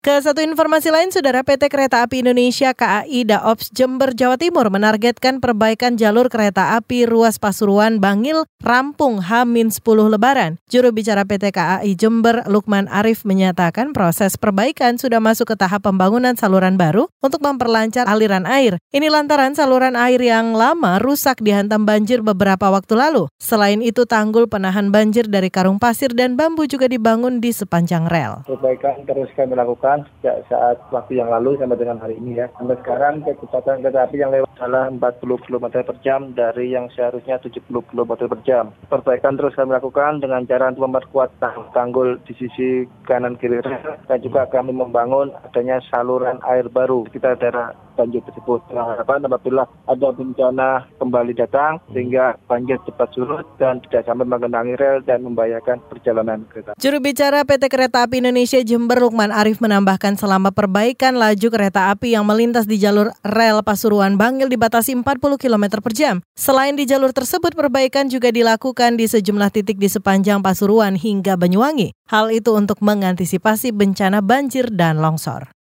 Ke satu informasi lain, Saudara PT Kereta Api Indonesia KAI Daops Jember Jawa Timur menargetkan perbaikan jalur kereta api ruas Pasuruan Bangil rampung H-10 Lebaran. Juru bicara PT KAI Jember Lukman Arif menyatakan proses perbaikan sudah masuk ke tahap pembangunan saluran baru untuk memperlancar aliran air. Ini lantaran saluran air yang lama rusak dihantam banjir beberapa waktu lalu. Selain itu, tanggul penahan banjir dari karung pasir dan bambu juga dibangun di sepanjang rel. Perbaikan terus kami lakukan sejak saat waktu yang lalu sampai dengan hari ini ya. Sampai sekarang kecepatan kereta api yang lewat adalah 40 km per jam dari yang seharusnya 70 km per jam. Perbaikan terus kami lakukan dengan cara untuk memperkuat tanggul di sisi kanan kiri dan juga kami membangun adanya saluran air baru kita daerah banjir tersebut. Nah, harapan apabila ada bencana kembali datang sehingga banjir cepat surut dan tidak sampai mengenangi rel dan membahayakan perjalanan kereta. Juru bicara PT Kereta Api Indonesia Jember Lukman Arif menambahkan selama perbaikan laju kereta api yang melintas di jalur rel Pasuruan Bangil dibatasi 40 km per jam. Selain di jalur tersebut, perbaikan juga dilakukan di sejumlah titik di sepanjang Pasuruan hingga Banyuwangi. Hal itu untuk mengantisipasi bencana banjir dan longsor.